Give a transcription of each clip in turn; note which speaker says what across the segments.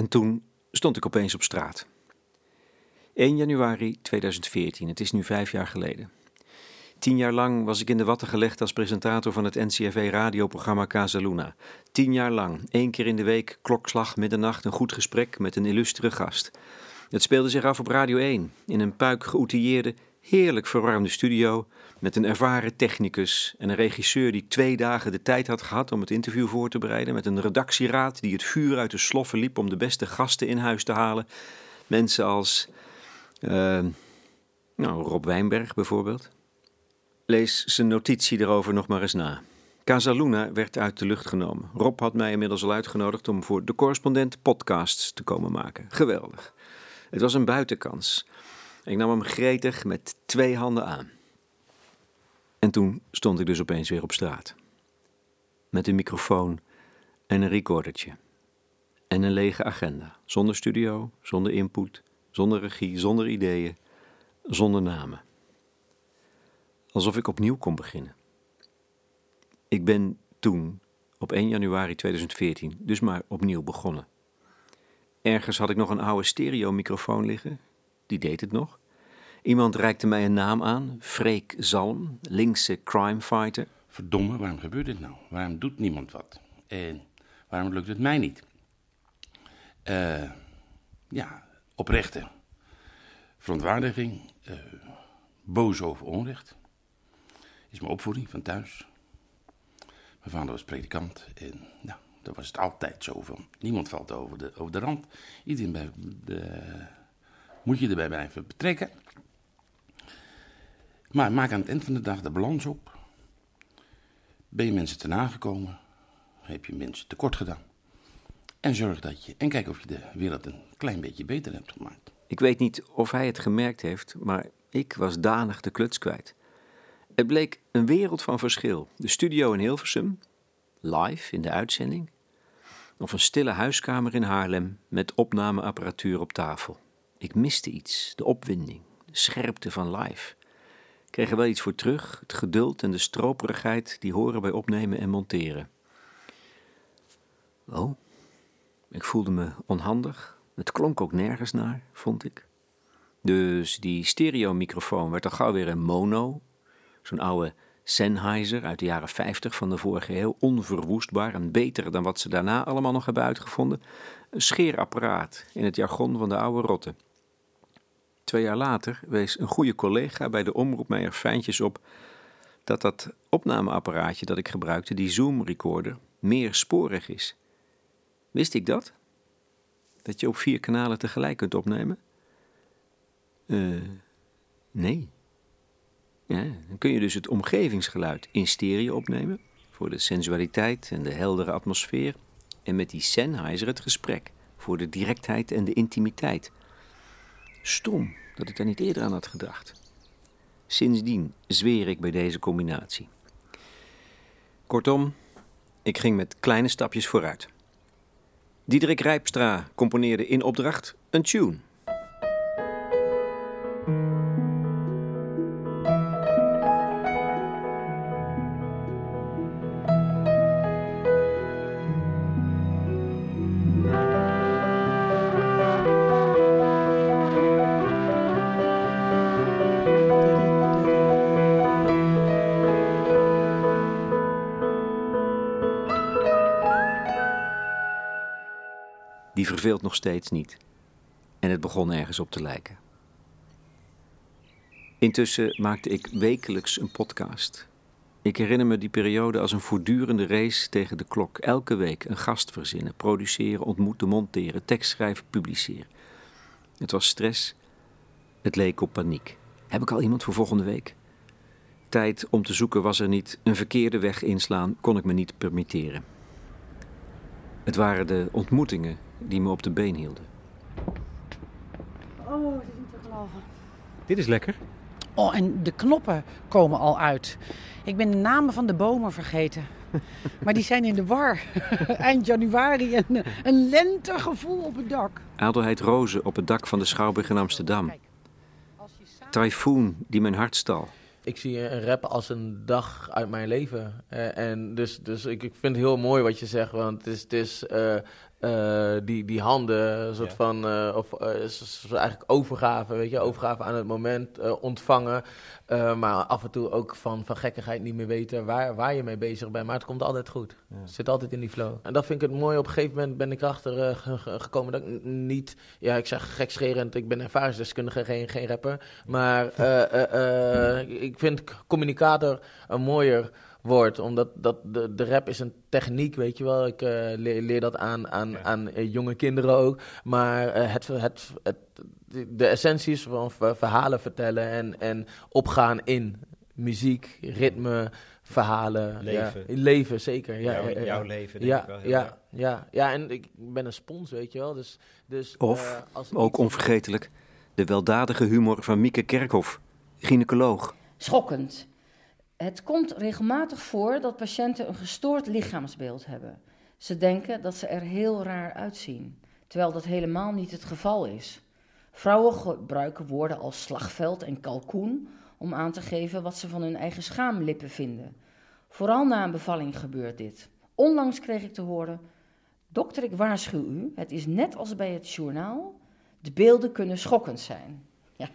Speaker 1: En toen stond ik opeens op straat. 1 januari 2014, het is nu vijf jaar geleden. Tien jaar lang was ik in de watten gelegd als presentator van het NCRV-radioprogramma Casaluna. Tien jaar lang, één keer in de week, klokslag, middernacht, een goed gesprek met een illustere gast. Het speelde zich af op Radio 1, in een puik geoutilleerde, heerlijk verwarmde studio, met een ervaren technicus en een regisseur die twee dagen de tijd had gehad om het interview voor te bereiden, met een redactieraad die het vuur uit de sloffen liep om de beste gasten in huis te halen. Mensen als uh, nou, Rob Wijnberg bijvoorbeeld. Lees zijn notitie erover nog maar eens na. Casaluna werd uit de lucht genomen. Rob had mij inmiddels al uitgenodigd om voor de correspondent podcasts te komen maken. Geweldig. Het was een buitenkans. Ik nam hem gretig met twee handen aan. En toen stond ik dus opeens weer op straat. Met een microfoon en een recordertje. En een lege agenda. Zonder studio, zonder input, zonder regie, zonder ideeën, zonder namen. Alsof ik opnieuw kon beginnen. Ik ben toen, op 1 januari 2014, dus maar opnieuw begonnen. Ergens had ik nog een oude stereomicrofoon liggen, die deed het nog. Iemand reikte mij een naam aan, Freek Zalm, linkse crimefighter.
Speaker 2: Verdomme, waarom gebeurt dit nou? Waarom doet niemand wat? En waarom lukt het mij niet? Uh, ja, oprechte verontwaardiging, uh, boos over onrecht. Is mijn opvoeding van thuis. Mijn vader was predikant en nou, dat was het altijd zo van. Niemand valt over de, over de rand. Iedereen bij de, moet je erbij blijven betrekken. Maar maak aan het eind van de dag de balans op. Ben je mensen te nagekomen? Heb je mensen tekort gedaan? En zorg dat je. En kijk of je de wereld een klein beetje beter hebt gemaakt.
Speaker 1: Ik weet niet of hij het gemerkt heeft, maar ik was danig de kluts kwijt. Het bleek een wereld van verschil. De studio in Hilversum, live in de uitzending, of een stille huiskamer in Haarlem met opnameapparatuur op tafel. Ik miste iets, de opwinding, de scherpte van live. Ik kreeg er wel iets voor terug, het geduld en de stroperigheid die horen bij opnemen en monteren. Oh, ik voelde me onhandig. Het klonk ook nergens naar, vond ik. Dus die stereomicrofoon werd al gauw weer een mono, zo'n oude Sennheiser uit de jaren 50 van de vorige eeuw, onverwoestbaar en beter dan wat ze daarna allemaal nog hebben uitgevonden. Een scheerapparaat in het jargon van de oude rotte. Twee jaar later wees een goede collega bij de omroep mij er op dat dat opnameapparaatje dat ik gebruikte, die Zoom recorder, meer sporig is. Wist ik dat? Dat je op vier kanalen tegelijk kunt opnemen? Eh, nee. Ja, dan kun je dus het omgevingsgeluid in stereo opnemen voor de sensualiteit en de heldere atmosfeer. En met die Sennheiser het gesprek voor de directheid en de intimiteit. Stom dat ik daar niet eerder aan had gedacht. Sindsdien zweer ik bij deze combinatie. Kortom, ik ging met kleine stapjes vooruit. Diederik Rijpstra componeerde in opdracht een tune. Nog steeds niet. En het begon ergens op te lijken. Intussen maakte ik wekelijks een podcast. Ik herinner me die periode als een voortdurende race tegen de klok. Elke week een gast verzinnen, produceren, ontmoeten, monteren, tekst schrijven, publiceren. Het was stress. Het leek op paniek. Heb ik al iemand voor volgende week? Tijd om te zoeken was er niet. Een verkeerde weg inslaan kon ik me niet permitteren. Het waren de ontmoetingen die me op de been hielden.
Speaker 3: Oh, dit is niet te geloven.
Speaker 1: Dit is lekker.
Speaker 3: Oh, en de knoppen komen al uit. Ik ben de namen van de bomen vergeten. Maar die zijn in de war. Eind januari en een lentegevoel op het dak.
Speaker 1: Adelheid rozen op het dak van de Schouwburg in Amsterdam. Typhoon die mijn hart stal.
Speaker 4: Ik zie een rap als een dag uit mijn leven. Uh, en dus, dus ik, ik vind het heel mooi wat je zegt. Want het is, het is uh, eh, die, die handen, een soort
Speaker 5: Ja.
Speaker 4: van, eh, of eh, eigenlijk overgave, weet je, overgave aan het moment, ontvangen. Maar af en toe ook van, van gekkigheid niet meer weten waar, waar je mee bezig bent. Maar het komt altijd goed. Het zit altijd in die flow. En dat vind ik het mooi. Op een gegeven moment ben ik erachter ge- ge- gekomen dat ik niet... Ja, ik zeg gekscherend, ik ben ervaringsdeskundige, geen, geen rapper. Maar ik vind communicator een mooier woord. Omdat dat, de, de rap is een techniek, weet je wel. Ik eh, leer, leer dat aan, aan,
Speaker 5: Ja.
Speaker 4: aan eh, jonge kinderen ook. Maar eh, het, het, het, de- essenties van ver- verhalen vertellen en, en opgaan in muziek, ritme, verhalen.
Speaker 5: Leven.
Speaker 4: Ja, leven, zeker. Ja,
Speaker 5: jouw,
Speaker 4: ja, ja.
Speaker 5: jouw leven denk
Speaker 4: Ja,
Speaker 5: ik wel
Speaker 4: ja, ja, ja, en ik ben een spons, weet je wel. Dus, dus,
Speaker 1: Of,
Speaker 4: eh, als
Speaker 1: Ook
Speaker 4: iets-
Speaker 1: onvergetelijk, de weldadige humor van Mieke Kerkhoff, gynaecoloog.
Speaker 6: Schokkend. Het komt regelmatig voor dat patiënten een gestoord lichaamsbeeld hebben. Ze denken dat ze er heel raar uitzien, terwijl dat helemaal niet het geval is. Vrouwen gebruiken woorden als slagveld en kalkoen om aan te geven wat ze van hun eigen schaamlippen vinden. Vooral na een bevalling gebeurt dit. Onlangs kreeg ik te horen: Dokter, ik waarschuw u, het is net als bij het journaal. De beelden kunnen schokkend zijn. Ja,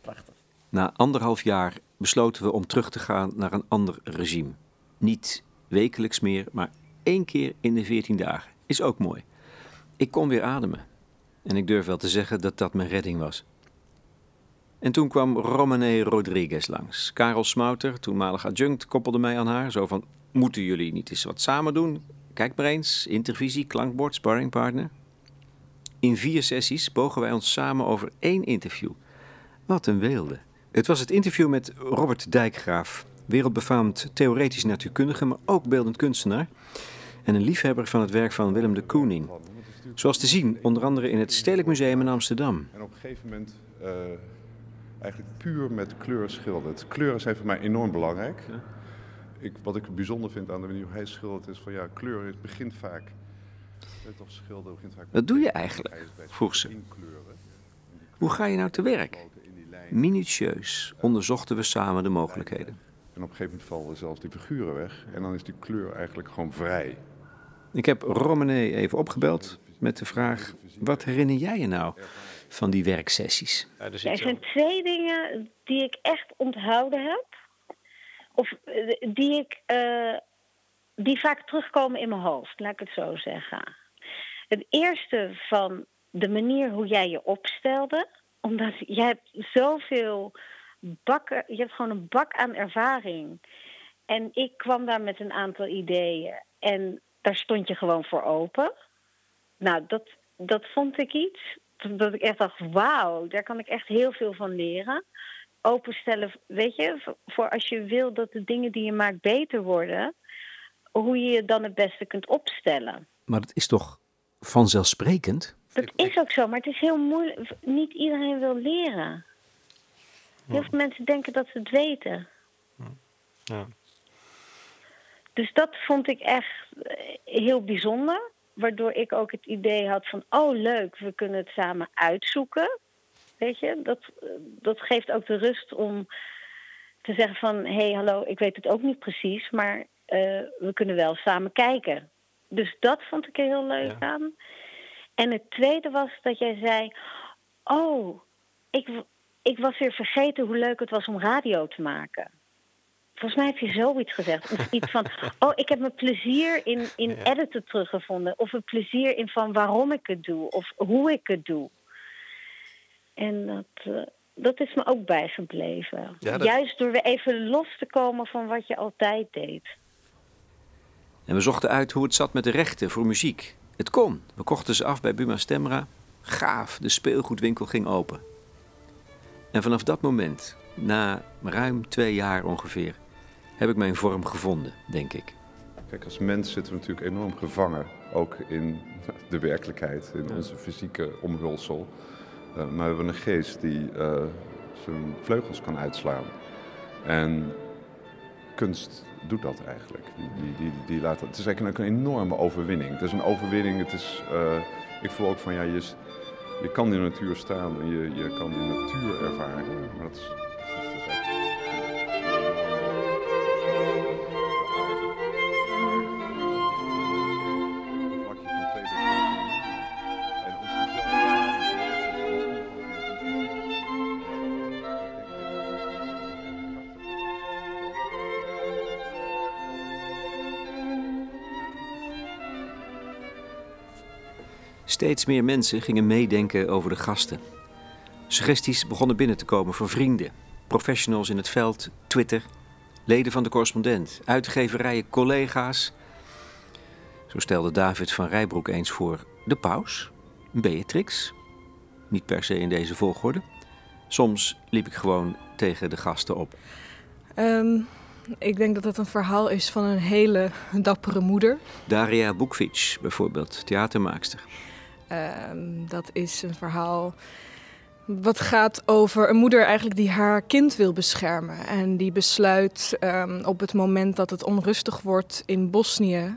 Speaker 6: prachtig.
Speaker 1: Na anderhalf jaar besloten we om terug te gaan naar een ander regime. Niet wekelijks meer, maar één keer in de 14 dagen. Is ook mooi. Ik kon weer ademen. En ik durf wel te zeggen dat dat mijn redding was. En toen kwam Romane Rodriguez langs. Karel Smouter, toenmalig adjunct, koppelde mij aan haar. Zo van, moeten jullie niet eens wat samen doen? Kijk maar eens, intervisie, klankbord, sparringpartner. In vier sessies bogen wij ons samen over één interview. Wat een weelde. Het was het interview met Robert Dijkgraaf, wereldbefaamd theoretisch natuurkundige, maar ook beeldend kunstenaar. En een liefhebber van het werk van Willem de Kooning. Zoals te zien, onder andere in het Stedelijk Museum in Amsterdam.
Speaker 7: En op een gegeven moment eh, eigenlijk puur met kleur schildert. Kleuren zijn voor mij enorm belangrijk. Ik, wat ik bijzonder vind aan de manier hoe hij schildert is van ja, kleur begint vaak. Weet toch, schilderen begint vaak.
Speaker 1: Wat doe je eigenlijk?
Speaker 7: het
Speaker 1: vroeg ze. Hoe ga je nou te werk? Minutieus onderzochten we samen de mogelijkheden.
Speaker 7: En op een gegeven moment vallen zelfs die figuren weg. En dan is die kleur eigenlijk gewoon vrij.
Speaker 1: Ik heb Romane even opgebeld met de vraag: wat herinner jij je nou van die werksessies?
Speaker 5: Ja, er
Speaker 8: zijn twee dingen die ik echt onthouden heb. Of eh, die, ik, eh, die vaak terugkomen in mijn hoofd, laat ik het zo zeggen. Het eerste van de manier hoe jij je opstelde. Omdat jij hebt zoveel bakken, je hebt gewoon een bak aan ervaring. En ik kwam daar met een aantal ideeën. En daar stond je gewoon voor open. Nou, dat, dat vond ik iets. Dat ik echt dacht, wauw, daar kan ik echt heel veel van leren. Openstellen, weet je, voor- als je wil dat de dingen die je maakt beter worden, hoe je je dan het beste kunt opstellen.
Speaker 1: Maar het is toch vanzelfsprekend?
Speaker 8: Dat is ook zo, maar het is heel moeilijk. Niet iedereen wil leren. Heel veel mensen denken dat ze het weten.
Speaker 5: ja.
Speaker 8: Dus dat vond ik echt eh, heel bijzonder. Waardoor ik ook het idee had van, oh leuk, we kunnen het samen uitzoeken. Weet je, dat, dat geeft ook de rust om te zeggen van, hé hey, hallo, ik weet het ook niet precies, maar eh, we kunnen wel samen kijken. Dus dat vond ik er heel leuk
Speaker 5: Ja.
Speaker 8: aan. En het tweede was dat jij zei, oh, ik, ik was weer vergeten hoe leuk het was om radio te maken. Volgens mij heb je zoiets gezegd. Of iets van, oh, ik heb mijn plezier in, in
Speaker 5: Ja.
Speaker 8: editen teruggevonden. Of een plezier in van waarom ik het doe. Of hoe ik het doe. En dat, eh, dat is me ook bijgebleven.
Speaker 5: Ja, dat-
Speaker 8: Juist door weer even los te komen van wat je altijd deed.
Speaker 1: En we zochten uit hoe het zat met de rechten voor muziek. Het kon. We kochten ze af bij Buma Stemra. Gaaf, de speelgoedwinkel ging open. En vanaf dat moment, na ruim twee jaar ongeveer, heb ik mijn vorm gevonden, denk ik.
Speaker 7: Kijk, als mens zitten we natuurlijk enorm gevangen. Ook in de werkelijkheid, in onze fysieke omhulsel. Eh, maar we hebben een geest die eh, zijn vleugels kan uitslaan. En kunst doet dat eigenlijk. Die, die, die, laat het is eigenlijk een enorme overwinning. Het is een overwinning. Het is, eh, ik voel ook van ja, je, je kan in de natuur staan en je, je kan die natuur ervaren. Maar dat is,
Speaker 1: Steeds meer mensen gingen meedenken over de gasten. Suggesties begonnen binnen te komen voor vrienden, professionals in het veld, Twitter, leden van de correspondent, uitgeverijen, collega's. Zo stelde David van Rijbroek eens voor de paus, Beatrix, niet per se in deze volgorde. Soms liep ik gewoon tegen de gasten op.
Speaker 5: Ehm, ik denk dat het een verhaal is van een hele dappere moeder.
Speaker 1: Daria Bukvic bijvoorbeeld, theatermaakster.
Speaker 5: Ehm, dat is een verhaal wat gaat over een moeder eigenlijk die haar kind wil beschermen. En die besluit ehm, op het moment dat het onrustig wordt in Bosnië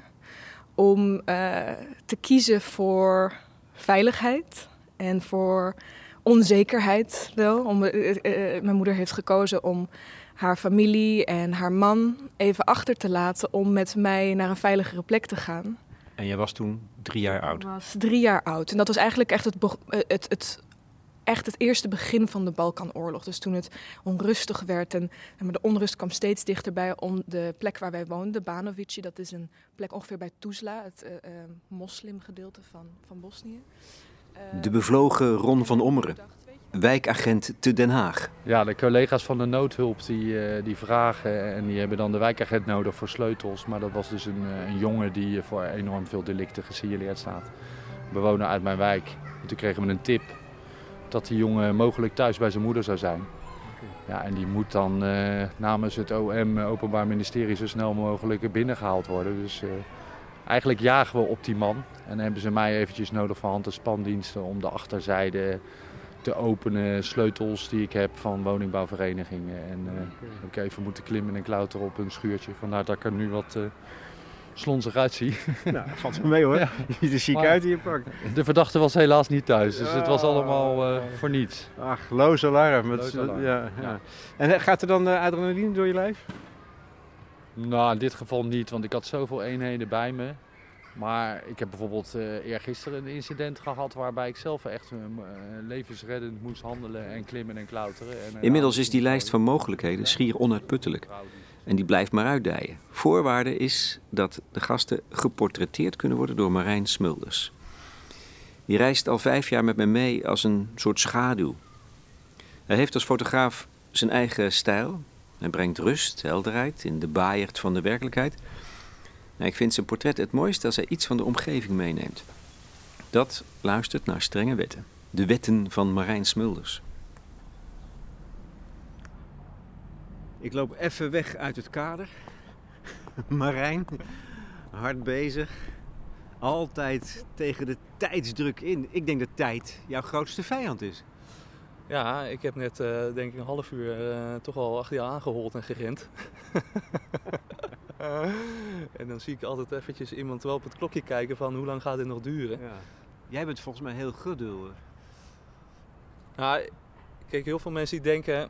Speaker 5: om eh, te kiezen voor veiligheid en voor onzekerheid wel. Om, eh, eh, mijn moeder heeft gekozen om haar familie en haar man even achter te laten om met mij naar een veiligere plek te gaan.
Speaker 1: En jij was toen drie jaar oud?
Speaker 5: Ik was drie jaar oud. En dat was eigenlijk echt het, het, het, echt het eerste begin van de Balkanoorlog. Dus toen het onrustig werd en, en de onrust kwam steeds dichterbij om de plek waar wij woonden, Banovici. Dat is een plek ongeveer bij Tuzla, het uh, uh, moslimgedeelte van, van Bosnië.
Speaker 1: Uh, de bevlogen Ron van Ommeren wijkagent te Den Haag.
Speaker 9: Ja, de collega's van de noodhulp die, uh, die vragen en die hebben dan de wijkagent nodig voor sleutels. Maar dat was dus een, een jongen die voor enorm veel delicten gesignaleerd staat. Bewoner uit mijn wijk. En toen kregen we een tip dat die jongen mogelijk thuis bij zijn moeder zou zijn. Ja, en die moet dan uh, namens het OM, Openbaar Ministerie, zo snel mogelijk binnengehaald worden. Dus uh, eigenlijk jagen we op die man. En dan hebben ze mij eventjes nodig voor hand- en spandiensten om de achterzijde te openen. Sleutels die ik heb van woningbouwverenigingen. En uh, ik even moeten klimmen en klauteren op een schuurtje. Vandaar dat ik er nu wat slonzig uitzie.
Speaker 1: Nou, valt wel mee hoor. Ja. Je ziet er chic maar uit in je pak.
Speaker 9: De verdachte was helaas niet thuis, dus het was allemaal uh, voor niets.
Speaker 1: Ach, loos alarm. Met,
Speaker 9: Loos alarm.
Speaker 1: Ja, ja. En gaat er dan uh, adrenaline door je lijf?
Speaker 9: Nou, in dit geval niet, want ik had zoveel eenheden bij me. Maar ik heb bijvoorbeeld uh, eergisteren een incident gehad waarbij ik zelf echt uh, levensreddend moest handelen en klimmen en klauteren. En,
Speaker 1: Inmiddels is die lijst van mogelijkheden schier onuitputtelijk. En die blijft maar uitdijen. Voorwaarde is dat de gasten geportretteerd kunnen worden door Marijn Smulders. Die reist al vijf jaar met me mee als een soort schaduw. Hij heeft als fotograaf zijn eigen stijl. Hij brengt rust, helderheid in de baaierd van de werkelijkheid. Nou, ik vind zijn portret het mooiste als hij iets van de omgeving meeneemt. Dat luistert naar strenge wetten. De wetten van Marijn Smulders. Ik loop even weg uit het kader. Marijn, hard bezig. Altijd tegen de tijdsdruk in. Ik denk dat tijd jouw grootste vijand is.
Speaker 10: Ja, ik heb net uh, denk ik een half uur uh, toch al achter je aangehold en gerend. en dan zie ik altijd eventjes iemand wel op het klokje kijken van hoe lang gaat dit nog duren.
Speaker 1: Ja. Jij bent volgens mij heel geduldig.
Speaker 10: Nou, kijk, heel veel mensen die denken,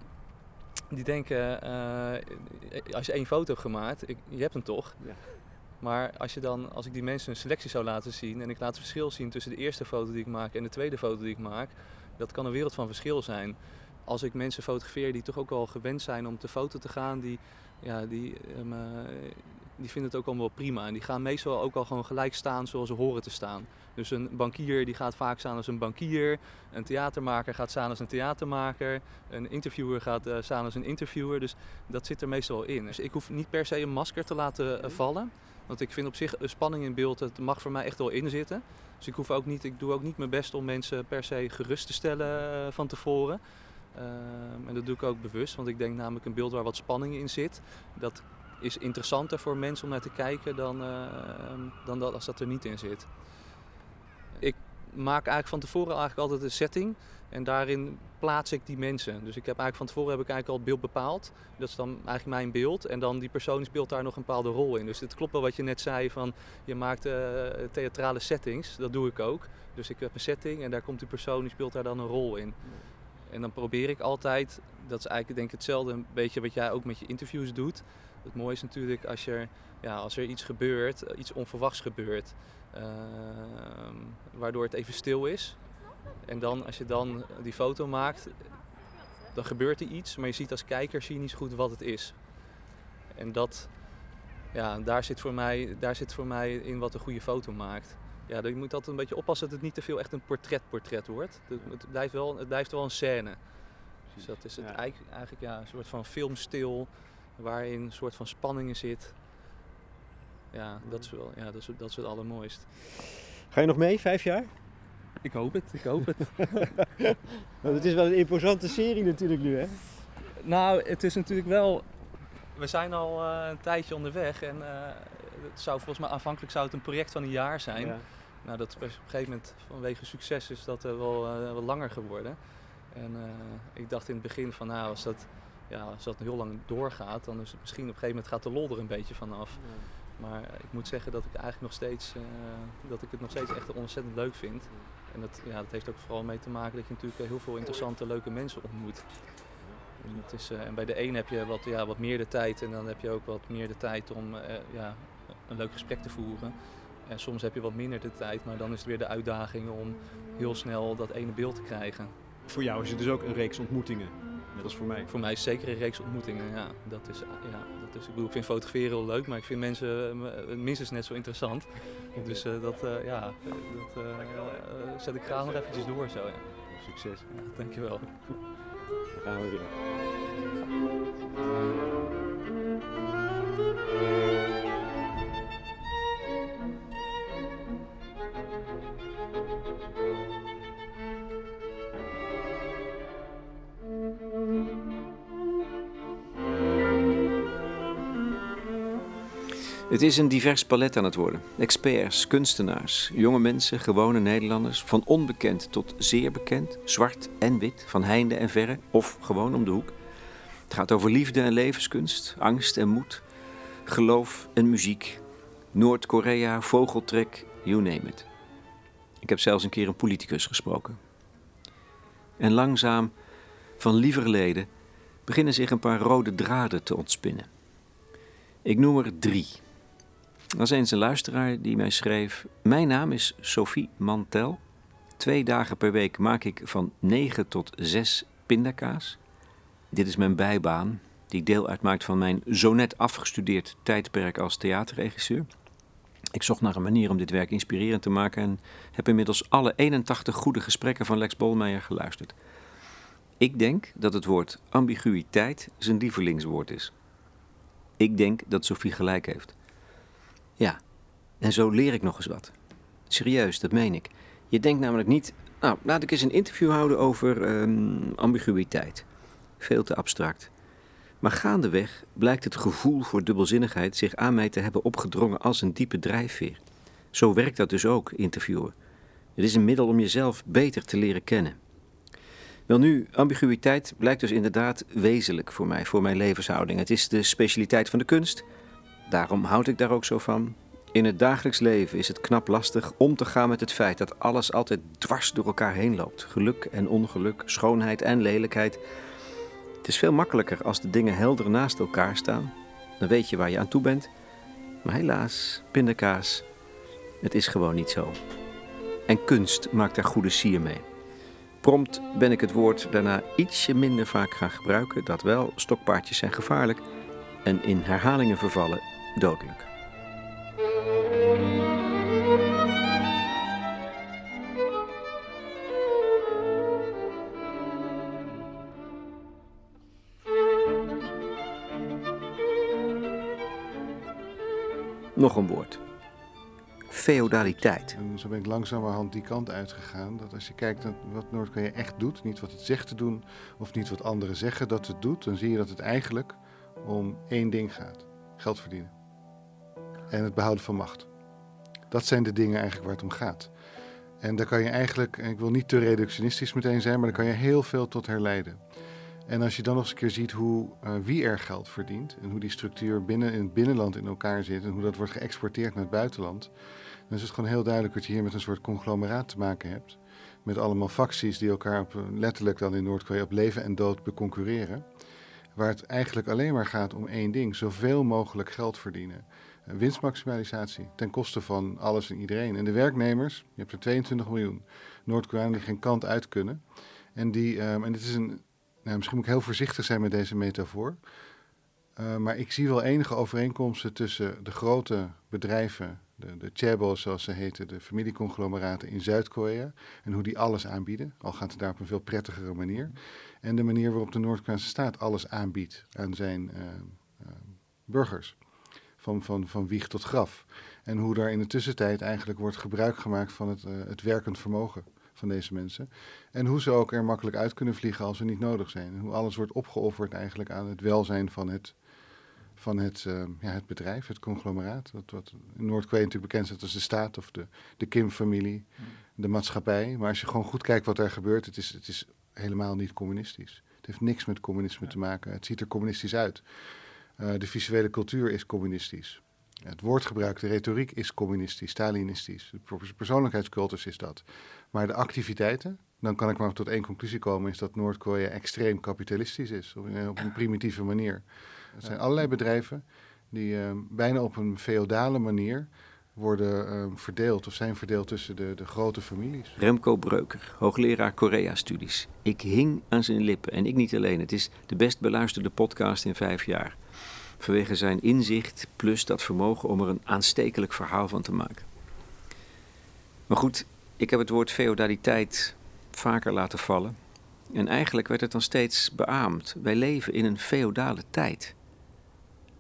Speaker 10: die denken, uh, als je één foto hebt gemaakt, ik, je hebt hem toch.
Speaker 1: Ja.
Speaker 10: Maar als, je dan, als ik die mensen een selectie zou laten zien en ik laat het verschil zien tussen de eerste foto die ik maak en de tweede foto die ik maak, dat kan een wereld van verschil zijn. Als ik mensen fotografeer die toch ook wel gewend zijn om te foto te gaan, die, ja, die, um, uh, die vinden het ook allemaal wel prima. En die gaan meestal ook al gewoon gelijk staan zoals ze horen te staan. Dus een bankier die gaat vaak staan als een bankier. Een theatermaker gaat staan als een theatermaker. Een interviewer gaat uh, staan als een interviewer. Dus dat zit er meestal wel in. Dus ik hoef niet per se een masker te laten uh, vallen. Want ik vind op zich spanning in beeld, het mag voor mij echt wel inzitten. Dus ik, hoef ook niet, ik doe ook niet mijn best om mensen per se gerust te stellen van tevoren. Uh, en dat doe ik ook bewust, want ik denk namelijk een beeld waar wat spanning in zit. Dat is interessanter voor mensen om naar te kijken dan, uh, dan dat als dat er niet in zit. Ik maak eigenlijk van tevoren eigenlijk altijd een setting en daarin plaats ik die mensen. Dus ik heb eigenlijk van tevoren heb ik eigenlijk al het beeld bepaald. Dat is dan eigenlijk mijn beeld. En dan die persoon speelt daar nog een bepaalde rol in. Dus het klopt wel wat je net zei van je maakt uh, theatrale settings. Dat doe ik ook. Dus ik heb een setting en daar komt die persoon die speelt daar dan een rol in. En dan probeer ik altijd, dat is eigenlijk denk ik hetzelfde een beetje wat jij ook met je interviews doet. Het mooie is natuurlijk als, je, ja, als er iets gebeurt, iets onverwachts gebeurt, uh, waardoor het even stil is. En dan, als je dan die foto maakt, dan gebeurt er iets, maar je ziet als kijker zie je niet zo goed wat het is. En dat, ja, daar zit voor mij, daar zit voor mij in wat een goede foto maakt. Ja, je moet altijd een beetje oppassen dat het niet te veel echt een portret-portret wordt. Het, blijft wel, het blijft wel een scène. Dus dat is het
Speaker 1: Ja.
Speaker 10: eigenlijk, eigenlijk ja, een soort van filmstil waarin een soort van spanningen zit. Ja, dat is wel ja, dat is, dat is het allermooist.
Speaker 1: Ga je nog mee, vijf jaar?
Speaker 10: Ik hoop het, ik hoop het.
Speaker 1: Want het is wel een imposante serie natuurlijk nu, hè?
Speaker 10: Nou, het is natuurlijk wel. We zijn al eh, een tijdje onderweg en eh, het zou volgens mij aanvankelijk zou het een project van een jaar zijn.
Speaker 1: Ja.
Speaker 10: Nou, dat is op een gegeven moment vanwege succes is dat eh, wel, eh, wel langer geworden. En eh, ik dacht in het begin van nou, als dat, ja, als dat heel lang doorgaat, dan is het misschien op een gegeven moment gaat de lol er een beetje vanaf. Maar ik moet zeggen dat ik eigenlijk nog steeds, dat ik het nog steeds echt ontzettend leuk vind. En dat, ja, dat heeft ook vooral mee te maken dat je natuurlijk heel veel interessante, leuke mensen ontmoet. En, het is, en bij de een heb je wat, ja, wat meer de tijd en dan heb je ook wat meer de tijd om ja, een leuk gesprek te voeren. En soms heb je wat minder de tijd, maar dan is het weer de uitdaging om heel snel dat ene beeld te krijgen.
Speaker 1: Voor jou is het dus ook een reeks ontmoetingen. Net als voor mij.
Speaker 10: Voor mij is het zeker een reeks ontmoetingen. Ja, dat is, ja, dat is, ik, bedoel, ik vind fotograferen heel leuk, maar ik vind mensen eh, minstens net zo interessant. Dus eh, dat, eh, ja, dat zet ik graag nog eventjes door zo. Ja.
Speaker 1: Succes.
Speaker 10: Ja, dankjewel.
Speaker 1: Dan gaan we weer. Het is een divers palet aan het worden. Experts, kunstenaars, jonge mensen, gewone Nederlanders, van onbekend tot zeer bekend, zwart en wit, van heinde en verre of gewoon om de hoek. Het gaat over liefde en levenskunst, angst en moed, geloof en muziek, Noord-Korea, vogeltrek, you name it. Ik heb zelfs een keer een politicus gesproken. En langzaam, van lieverleden, beginnen zich een paar rode draden te ontspinnen. Ik noem er drie. Er was eens een luisteraar die mij schreef: Mijn naam is Sophie Mantel. Twee dagen per week maak ik van 9 tot 6 pindakaas. Dit is mijn bijbaan, die deel uitmaakt van mijn zo net afgestudeerd tijdperk als theaterregisseur. Ik zocht naar een manier om dit werk inspirerend te maken en heb inmiddels alle 81 goede gesprekken van Lex Bolmeijer geluisterd. Ik denk dat het woord ambiguïteit zijn lievelingswoord is. Ik denk dat Sophie gelijk heeft. Ja, en zo leer ik nog eens wat. Serieus, dat meen ik. Je denkt namelijk niet, nou, laat ik eens een interview houden over ehm, ambiguïteit. Veel te abstract. Maar gaandeweg blijkt het gevoel voor dubbelzinnigheid zich aan mij te hebben opgedrongen als een diepe drijfveer. Zo werkt dat dus ook, interviewen. Het is een middel om jezelf beter te leren kennen. Welnu, ambiguïteit blijkt dus inderdaad wezenlijk voor mij, voor mijn levenshouding. Het is de specialiteit van de kunst. Daarom houd ik daar ook zo van. In het dagelijks leven is het knap lastig om te gaan met het feit dat alles altijd dwars door elkaar heen loopt. Geluk en ongeluk, schoonheid en lelijkheid. Het is veel makkelijker als de dingen helder naast elkaar staan. Dan weet je waar je aan toe bent. Maar helaas, pindakaas, het is gewoon niet zo. En kunst maakt daar goede sier mee. Prompt ben ik het woord daarna ietsje minder vaak gaan gebruiken. Dat wel, stokpaardjes zijn gevaarlijk en in herhalingen vervallen dodelijk. Nog een woord. Feodaliteit.
Speaker 11: En zo ben ik langzamerhand die kant uitgegaan. Dat als je kijkt naar wat Noord-Korea echt doet, niet wat het zegt te doen, of niet wat anderen zeggen dat het doet, dan zie je dat het eigenlijk om één ding gaat: geld verdienen. En het behouden van macht. Dat zijn de dingen eigenlijk waar het om gaat. En daar kan je eigenlijk, en ik wil niet te reductionistisch meteen zijn, maar daar kan je heel veel tot herleiden. En als je dan nog eens een keer ziet hoe, eh, wie er geld verdient en hoe die structuur binnen in het binnenland in elkaar zit en hoe dat wordt geëxporteerd naar het buitenland, dan is het gewoon heel duidelijk dat je hier met een soort conglomeraat te maken hebt. Met allemaal facties die elkaar op, letterlijk dan in Noord-Korea op leven en dood beconcurreren. Waar het eigenlijk alleen maar gaat om één ding: zoveel mogelijk geld verdienen. Eh, Winstmaximalisatie ten koste van alles en iedereen. En de werknemers, je hebt er 22 miljoen Noord-Koreanen die geen kant uit kunnen. En, die, ehm, en dit is een, nou, misschien moet ik heel voorzichtig zijn met deze metafoor. Uh, maar ik zie wel enige overeenkomsten tussen de grote bedrijven, de, de chaebols zoals ze heten, de familieconglomeraten in Zuid-Korea, en hoe die alles aanbieden, al gaat het daar op een veel prettigere manier, en de manier waarop de Noord-Koreaanse staat alles aanbiedt aan zijn uh, uh, burgers, van, van, van wieg tot graf. En hoe daar in de tussentijd eigenlijk wordt gebruik gemaakt van het, het werkend vermogen van deze mensen. En hoe ze ook er makkelijk uit kunnen vliegen als ze niet nodig zijn. En hoe alles wordt opgeofferd eigenlijk aan het welzijn van het, van het, uh, ja, het bedrijf, het conglomeraat. Dat wat in Noord-Korea natuurlijk bekend staat als de staat of de, de Kim-familie, de maatschappij. Maar als je gewoon goed kijkt wat er gebeurt, het is, het is helemaal niet communistisch. Het heeft niks met communisme te maken. Het ziet er communistisch uit. Uh, de visuele cultuur is communistisch. Het woordgebruik, de retoriek is communistisch, Stalinistisch. De persoonlijkheidscultus is dat. Maar de activiteiten, dan kan ik maar tot één conclusie komen, is dat Noord-Korea extreem kapitalistisch is, op een, primitieve manier. Er zijn allerlei bedrijven die uh, bijna op een feodale manier worden uh, verdeeld of zijn verdeeld tussen de, de grote families.
Speaker 1: Remco Breuker, hoogleraar Korea-studies. Ik hing aan zijn lippen en ik niet alleen. Het is de best beluisterde podcast in vijf jaar. Vanwege zijn inzicht plus dat vermogen om er een aanstekelijk verhaal van te maken. Maar goed, ik heb het woord feodaliteit vaker laten vallen. En eigenlijk werd het dan steeds beaamd. Wij leven in een feodale tijd.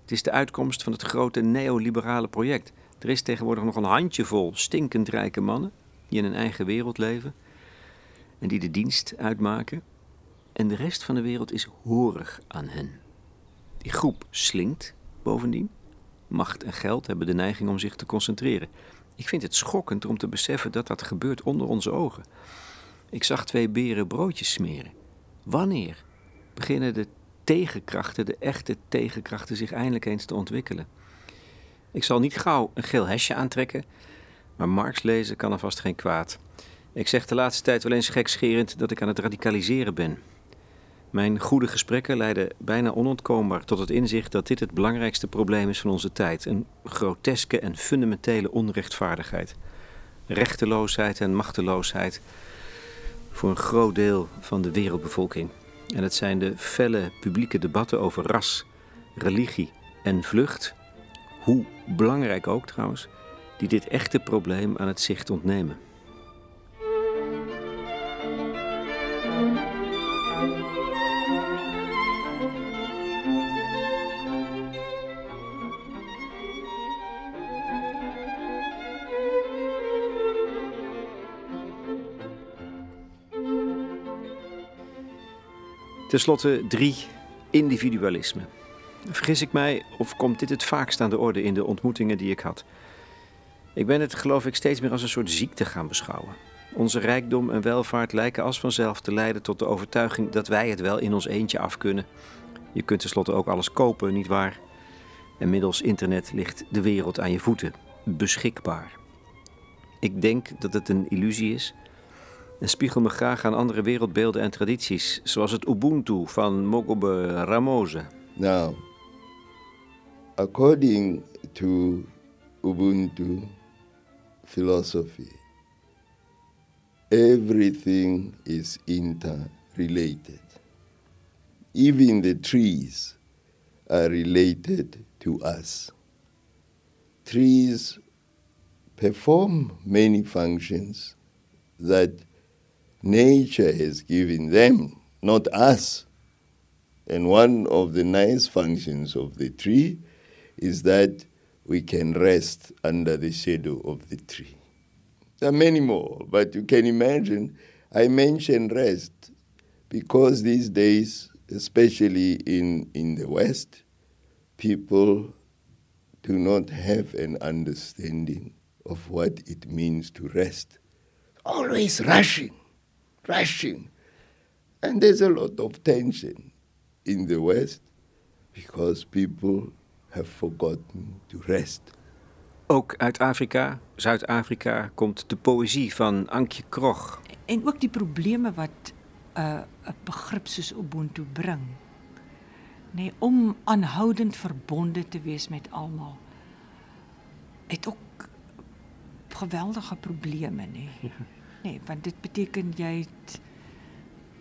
Speaker 1: Het is de uitkomst van het grote neoliberale project. Er is tegenwoordig nog een handjevol stinkend rijke mannen die in een eigen wereld leven en die de dienst uitmaken. En de rest van de wereld is horig aan hen. Die groep slinkt bovendien. Macht en geld hebben de neiging om zich te concentreren. Ik vind het schokkend om te beseffen dat dat gebeurt onder onze ogen. Ik zag twee beren broodjes smeren. Wanneer beginnen de tegenkrachten, de echte tegenkrachten, zich eindelijk eens te ontwikkelen? Ik zal niet gauw een geel hesje aantrekken, maar Marx lezen kan er vast geen kwaad. Ik zeg de laatste tijd wel eens gekscherend dat ik aan het radicaliseren ben. Mijn goede gesprekken leiden bijna onontkoombaar tot het inzicht dat dit het belangrijkste probleem is van onze tijd: een groteske en fundamentele onrechtvaardigheid. Rechteloosheid en machteloosheid voor een groot deel van de wereldbevolking. En het zijn de felle publieke debatten over ras, religie en vlucht, hoe belangrijk ook trouwens, die dit echte probleem aan het zicht ontnemen. Ten slotte drie, individualisme. Vergis ik mij of komt dit het vaakst aan de orde in de ontmoetingen die ik had? Ik ben het geloof ik steeds meer als een soort ziekte gaan beschouwen. Onze rijkdom en welvaart lijken als vanzelf te leiden tot de overtuiging dat wij het wel in ons eentje af kunnen. Je kunt tenslotte ook alles kopen, nietwaar? En middels internet ligt de wereld aan je voeten, beschikbaar. Ik denk dat het een illusie is en spiegel me graag aan andere wereldbeelden en tradities, zoals het Ubuntu van Mogobe Ramose.
Speaker 12: Now, according to Ubuntu philosophy, everything is interrelated. Even the trees are related to us. Trees perform many functions that nature has given them, not us. And one of the nice functions of the tree is that we can rest under the shadow of the tree. There are many more, but you can imagine I mention rest because these days, especially in, in the West, people do not have an understanding of what it means to rest. Always rushing rushing. And there's a lot of tension in the West because people have forgotten to rest.
Speaker 1: Ook uit Afrika, Zuid-Afrika, komt de poëzie van Ankje Krog.
Speaker 13: En ook die probleme wat uh, 'n begrip soos Ubuntu bring. Nee, om aanhoudend verbonde te wees met almal. Het ook geweldige probleme, nee. Nee, want dit beteken jy het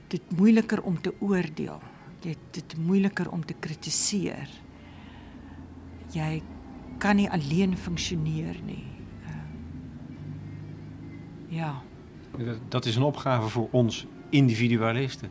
Speaker 13: dit moeiliker om te oordeel. Jy het dit moeiliker om te kritiseer. jy kan nie alleen funksioneer nie. Uh, ja.
Speaker 1: Dat, dat is een opgave voor ons individualisten.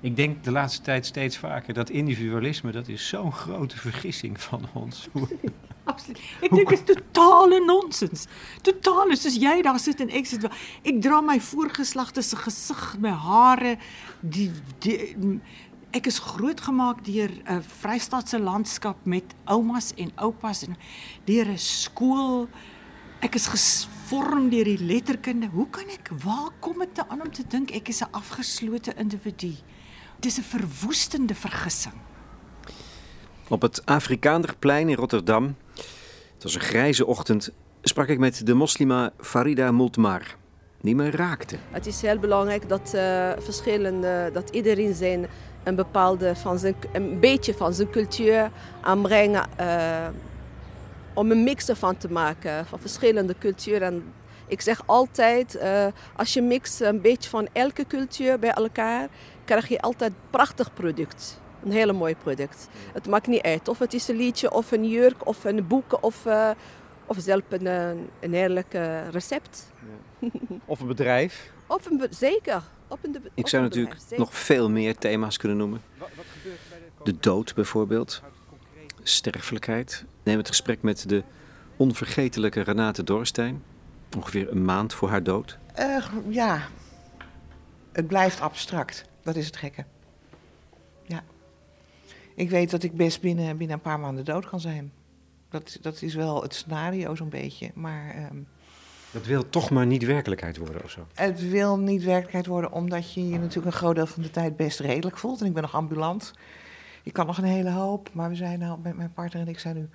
Speaker 1: Ik denk de laatste tijd steeds vaker dat individualisme, dat is zo'n grote vergissing van ons.
Speaker 13: Absoluut. Ek dink dit is totale nonsens. Totaal is soos jy daar sit en ek sit wel. Ek dra my voorgeslagte se gesig, my hare, die, die ek is grootgemaak deur 'n Vrystaatse landskap met oumas en oupas en deur 'n skool. Ek is gevorm deur die letterkunde. Hoe kan ek waar kom dit aan om te dink ek is 'n afgeslote individu? Dit is 'n verwoestende vergissing.
Speaker 1: Op het Afrikaanderplein in Rotterdam, het was een grijze ochtend, sprak ik met de moslima Farida Multmar, die me raakte.
Speaker 14: Het is heel belangrijk dat uh, verschillende, dat iedereen zijn een bepaalde van zijn, een beetje van zijn cultuur aanbrengen, uh, om een mix ervan te maken van verschillende culturen. En ik zeg altijd, uh, als je mixt een beetje van elke cultuur bij elkaar, krijg je altijd een prachtig product. Een hele mooi product. Het maakt niet uit of het is een liedje of een jurk of een boek of, uh, of zelfs een, een heerlijk uh, recept.
Speaker 1: Ja. Of een bedrijf.
Speaker 14: Of een be zeker. Op een,
Speaker 1: Ik zou
Speaker 14: een
Speaker 1: natuurlijk
Speaker 14: bedrijf,
Speaker 1: nog veel meer thema's kunnen noemen. De dood bijvoorbeeld. Sterfelijkheid. Neem het gesprek met de onvergetelijke Renate Dorstein. Ongeveer een maand voor haar dood.
Speaker 15: Uh, ja, het blijft abstract. Dat is het gekke. Ik weet dat ik best binnen, binnen een paar maanden dood kan zijn. Dat, dat is wel het scenario zo'n beetje. Maar um,
Speaker 1: Dat wil toch maar niet werkelijkheid worden of zo.
Speaker 15: het wil niet werkelijkheid worden omdat je je natuurlijk een groot deel van de tijd best redelijk voelt. En ik ben nog ambulant. Ik kan nog een hele hoop. Maar we zijn nou met mijn partner en ik zijn nu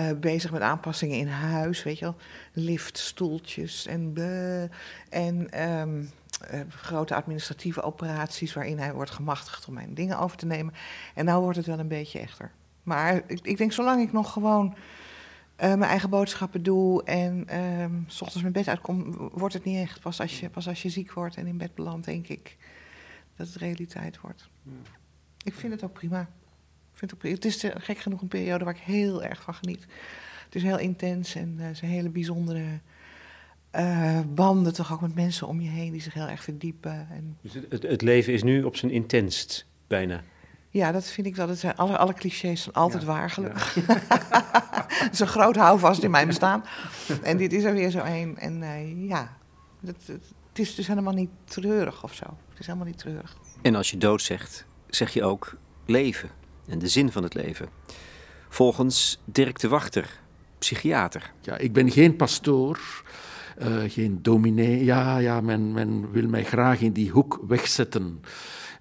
Speaker 15: uh, bezig met aanpassingen in huis. Weet je wel, lift, stoeltjes en... bleh. en um, uh, grote administratieve operaties waarin hij wordt gemachtigd om mijn dingen over te nemen. En nou wordt het wel een beetje echter. Maar ik, ik denk, zolang ik nog gewoon uh, mijn eigen boodschappen doe en um, s ochtends mijn bed uitkom, wordt het niet echt. Pas als, je, pas als je ziek wordt en in bed belandt, denk ik dat het realiteit wordt. Ja. Ik vind het ook prima. Ik vind het, ook prima. het is uh, gek genoeg een periode waar ik heel erg van geniet. Het is heel intens en het is een hele bijzondere uh, banden toch ook met mensen om je heen die zich heel erg verdiepen. En...
Speaker 1: Dus het, het, leven is nu op zijn intenst, bijna.
Speaker 15: Ja, dat vind ik wel. Dat zijn alle, alle clichés zijn altijd ja, waar, gelukkig. Ja. Een groot houvast in mijn bestaan. En dit is er weer zo een. En uh, ja, het, het, is dus helemaal niet treurig of zo. Het is helemaal niet treurig.
Speaker 1: En als je dood zegt, zeg je ook leven en de zin van het leven. Volgens Dirk de Wachter, psychiater.
Speaker 16: Ja, ik ben geen pastoor. Uh, geen dominee. Ja, ja men, men wil mij graag in die hoek wegzetten.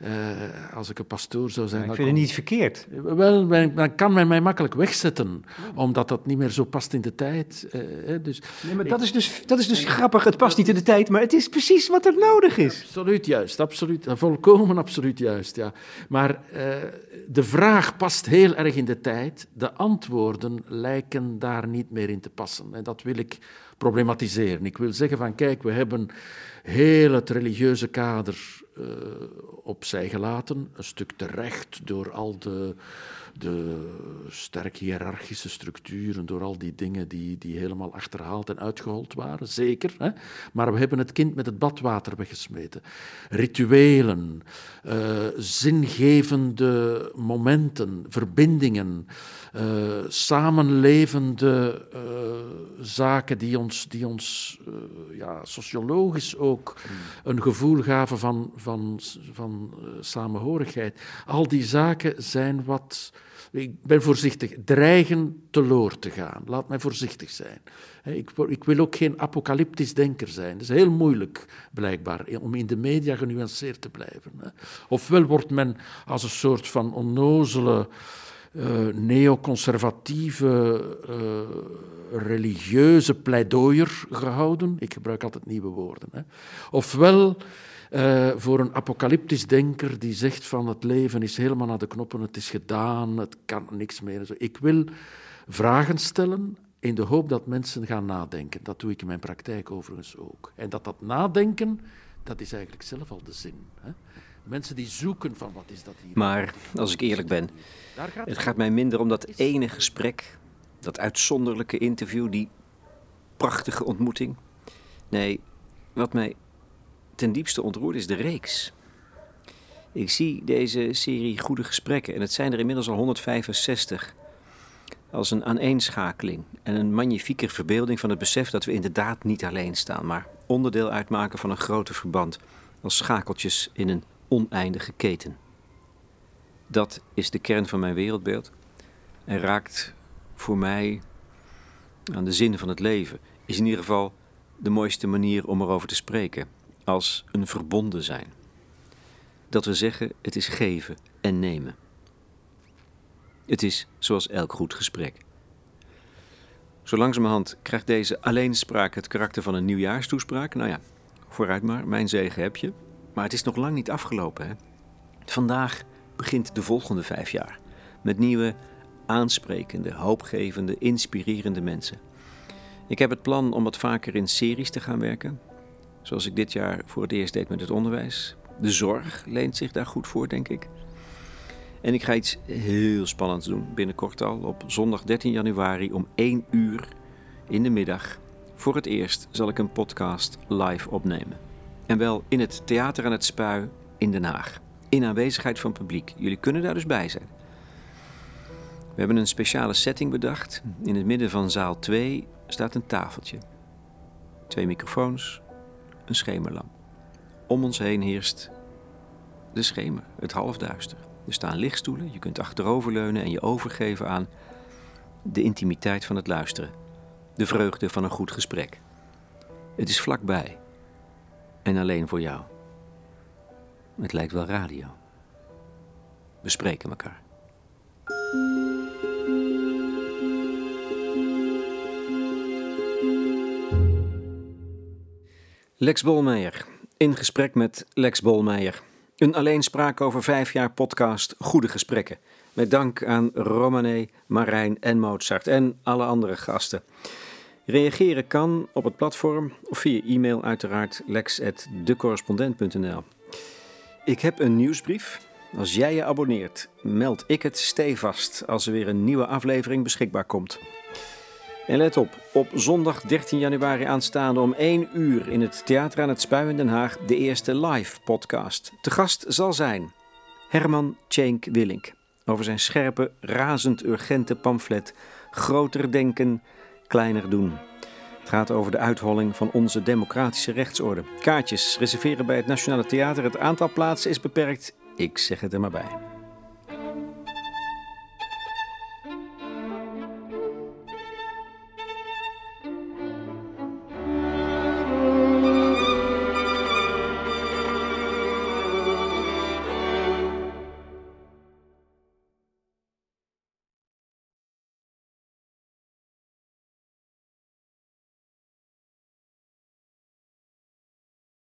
Speaker 16: Uh, als ik een pastoor zou zijn.
Speaker 1: Maar ik vind het niet verkeerd.
Speaker 16: Wel, men, dan kan men mij makkelijk wegzetten, omdat dat niet meer zo past in de tijd. Uh, dus,
Speaker 1: nee, maar dat is dus, dat is dus grappig. Het past niet in de tijd, maar het is precies wat er nodig is.
Speaker 16: Absoluut juist, absoluut, volkomen absoluut juist. Ja. Maar de vraag past heel erg in de tijd. De antwoorden lijken daar niet meer in te passen. En dat wil ik problematiseren. Ik wil zeggen van kijk, we hebben heel het religieuze kader uh, opzij gelaten, een stuk terecht door al de, de sterk hiërarchische structuren, door al die dingen die, die helemaal achterhaald en uitgehold waren, zeker. Hè? Maar we hebben het kind met het badwater weggesmeten. Rituelen, uh, zingevende momenten, verbindingen, samenlevende uh, zaken die ons, die ons ja, sociologisch ook een gevoel gaven van, van, van samenhorigheid. Al die zaken zijn wat ik ben voorzichtig, dreigen teloor te gaan. Laat mij voorzichtig zijn. Ik, ik, wil ook geen apocalyptisch denker zijn. Het is heel moeilijk, blijkbaar, om in de media genuanceerd te blijven. Ofwel wordt men als een soort van onnozele, neoconservatieve, uh, religieuze pleidooier gehouden. Ik gebruik altijd nieuwe woorden. Hè. Ofwel uh, voor een apocalyptisch denker die zegt van het leven is helemaal naar de knoppen, het is gedaan, het kan niks meer. Ik wil vragen stellen in de hoop dat mensen gaan nadenken. Dat doe ik in mijn praktijk overigens ook. En dat dat nadenken, dat is eigenlijk zelf al de zin. Hè? Mensen die zoeken van wat is dat hier.
Speaker 1: Maar als ik eerlijk ben, het gaat mij minder om dat ene gesprek dat uitzonderlijke interview, die prachtige ontmoeting. Nee, wat mij ten diepste ontroert is de reeks. Ik zie deze serie goede gesprekken, en het zijn er inmiddels al 165, als een aaneenschakeling en een magnifieke verbeelding van het besef dat we inderdaad niet alleen staan, maar onderdeel uitmaken van een groter verband, als schakeltjes in een oneindige keten. Dat is de kern van mijn wereldbeeld en raakt voor mij aan de zin van het leven. Is in ieder geval de mooiste manier om erover te spreken, als een verbonden zijn. Dat we zeggen, het is geven en nemen. Het is zoals elk goed gesprek. Zo langzamerhand krijgt deze alleenspraak het karakter van een nieuwjaarstoespraak. Nou ja, vooruit maar, mijn zegen heb je. Maar het is nog lang niet afgelopen. Hè? Vandaag begint de volgende vijf jaar. Met nieuwe, aansprekende, hoopgevende, inspirerende mensen. Ik heb het plan om wat vaker in series te gaan werken. Zoals ik dit jaar voor het eerst deed met het onderwijs. De zorg leent zich daar goed voor, denk ik. En ik ga iets heel spannends doen, binnenkort al, op zondag 13 januari om 1 uur in de middag. Voor het eerst zal ik een podcast live opnemen. En wel in het Theater aan het Spui in Den Haag. In aanwezigheid van publiek. Jullie kunnen daar dus bij zijn. We hebben een speciale setting bedacht. In het midden van zaal 2 staat een tafeltje. Twee microfoons, een schemerlamp. Om ons heen heerst de schemer, het halfduister. Er staan lichtstoelen, je kunt achteroverleunen en je overgeven aan de intimiteit van het luisteren. De vreugde van een goed gesprek. Het is vlakbij. En alleen voor jou. Het lijkt wel radio. We spreken elkaar. Lex Bolmeijer. In gesprek met Lex Bolmeijer. Een alleenspraak over vijf jaar podcast Goede Gesprekken. Met dank aan Romané, Marijn en Mozart en alle andere gasten. Reageren kan op het platform of via e-mail uiteraard lex.decorrespondent.nl. Ik heb een nieuwsbrief. Als jij je abonneert, meld ik het stevast als er weer een nieuwe aflevering beschikbaar komt. En let op, op zondag 13 januari aanstaande om 1 uur in het Theater aan het Spui in Den Haag de eerste live podcast. Te gast zal zijn Herman Tjenk Willink over zijn scherpe, razend urgente pamflet Groter denken, kleiner doen. Het gaat over de uitholling van onze democratische rechtsorde. Kaartjes reserveren bij het Nationale Theater. Het aantal plaatsen is beperkt. Ik zeg het er maar bij.